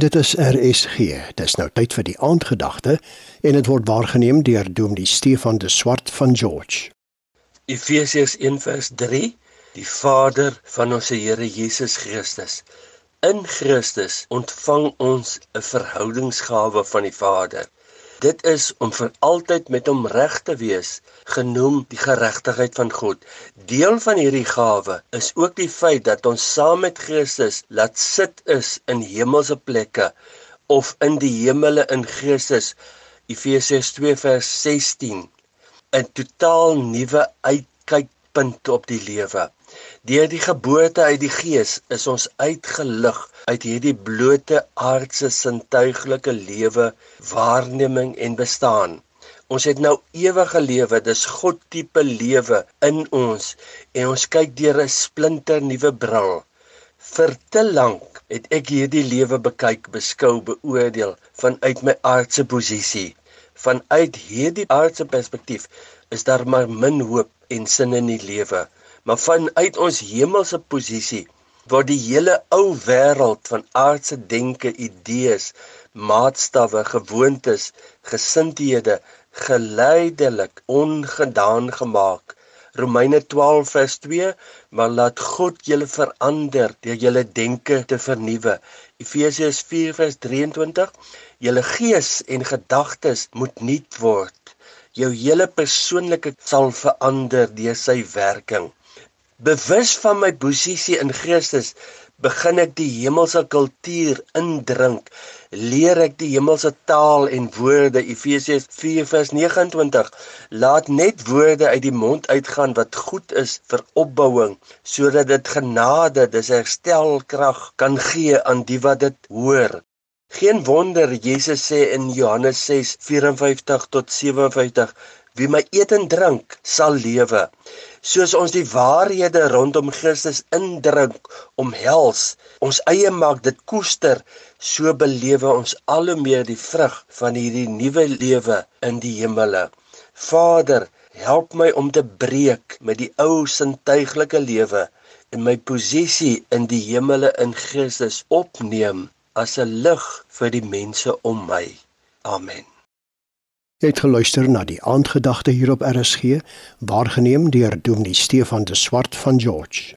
Dit is RSG. Dis nou tyd vir die aandgedagte en dit word waargeneem deur Dominee Stefan de Swart van George. Efesiërs 1:3 Die Vader van ons Here Jesus Christus. In Christus ontvang ons 'n verhoudingsgawe van die Vader. Dit is om vir altyd met hom reg te wees, genoem die geregtigheid van God. Deel van hierdie gawe is ook die feit dat ons saam met Christus laat sit is in hemelse plekke of in die hemele in Christus. Efesiërs 2:16 'n totaal nuwe uitkykpunt op die lewe. Deur die geboorte uit die Gees is ons uitgelig uit hierdie blote aardse sintuiglike lewe, waarneming en bestaan. Ons het nou ewige lewe, dis God tipe lewe in ons en ons kyk deur 'n splinter nuwe bril. Vir te lank het ek hierdie lewe bekyk, beskou, beoordeel vanuit my aardse posisie. Vanuit hierdie aardse perspektief is daar maar min hoop en sin in die lewe maar vanuit ons hemelse posisie waar die hele ou wêreld van aardse denke, idees, maatstawwe, gewoontes, gesindhede geleidelik ongedaan gemaak. Romeine 12 vers 2 maar laat God julle verander deur julle denke te vernuwe. Efesiërs 4 vers 23 julle gees en gedagtes moet nuut word. Jou hele persoonlike sal verander deur sy werking. Bewus van my posisie in Christus, begin ek die hemelse kultuur indrink. Leer ek die hemelse taal en woorde Efesiërs 4:29. Laat net woorde uit die mond uitgaan wat goed is vir opbouing, sodat dit genade, dis herstelkrag kan gee aan die wat dit hoor. Geen wonder Jesus sê in Johannes 6:54 tot 57 Wie my eet en drink, sal lewe. Soos ons die waarhede rondom Christus indrink, omhels, ons eie maak dit koester, so belewe ons al hoe meer die vrug van hierdie nuwe lewe in die hemele. Vader, help my om te breek met die ou sintuiglike lewe en my posisie in die hemele in Christus opneem as 'n lig vir die mense om my. Amen. Jy het geluister na die aandgedagte hier op RSG, waargeneem deur Dominee Stefan de Swart van George.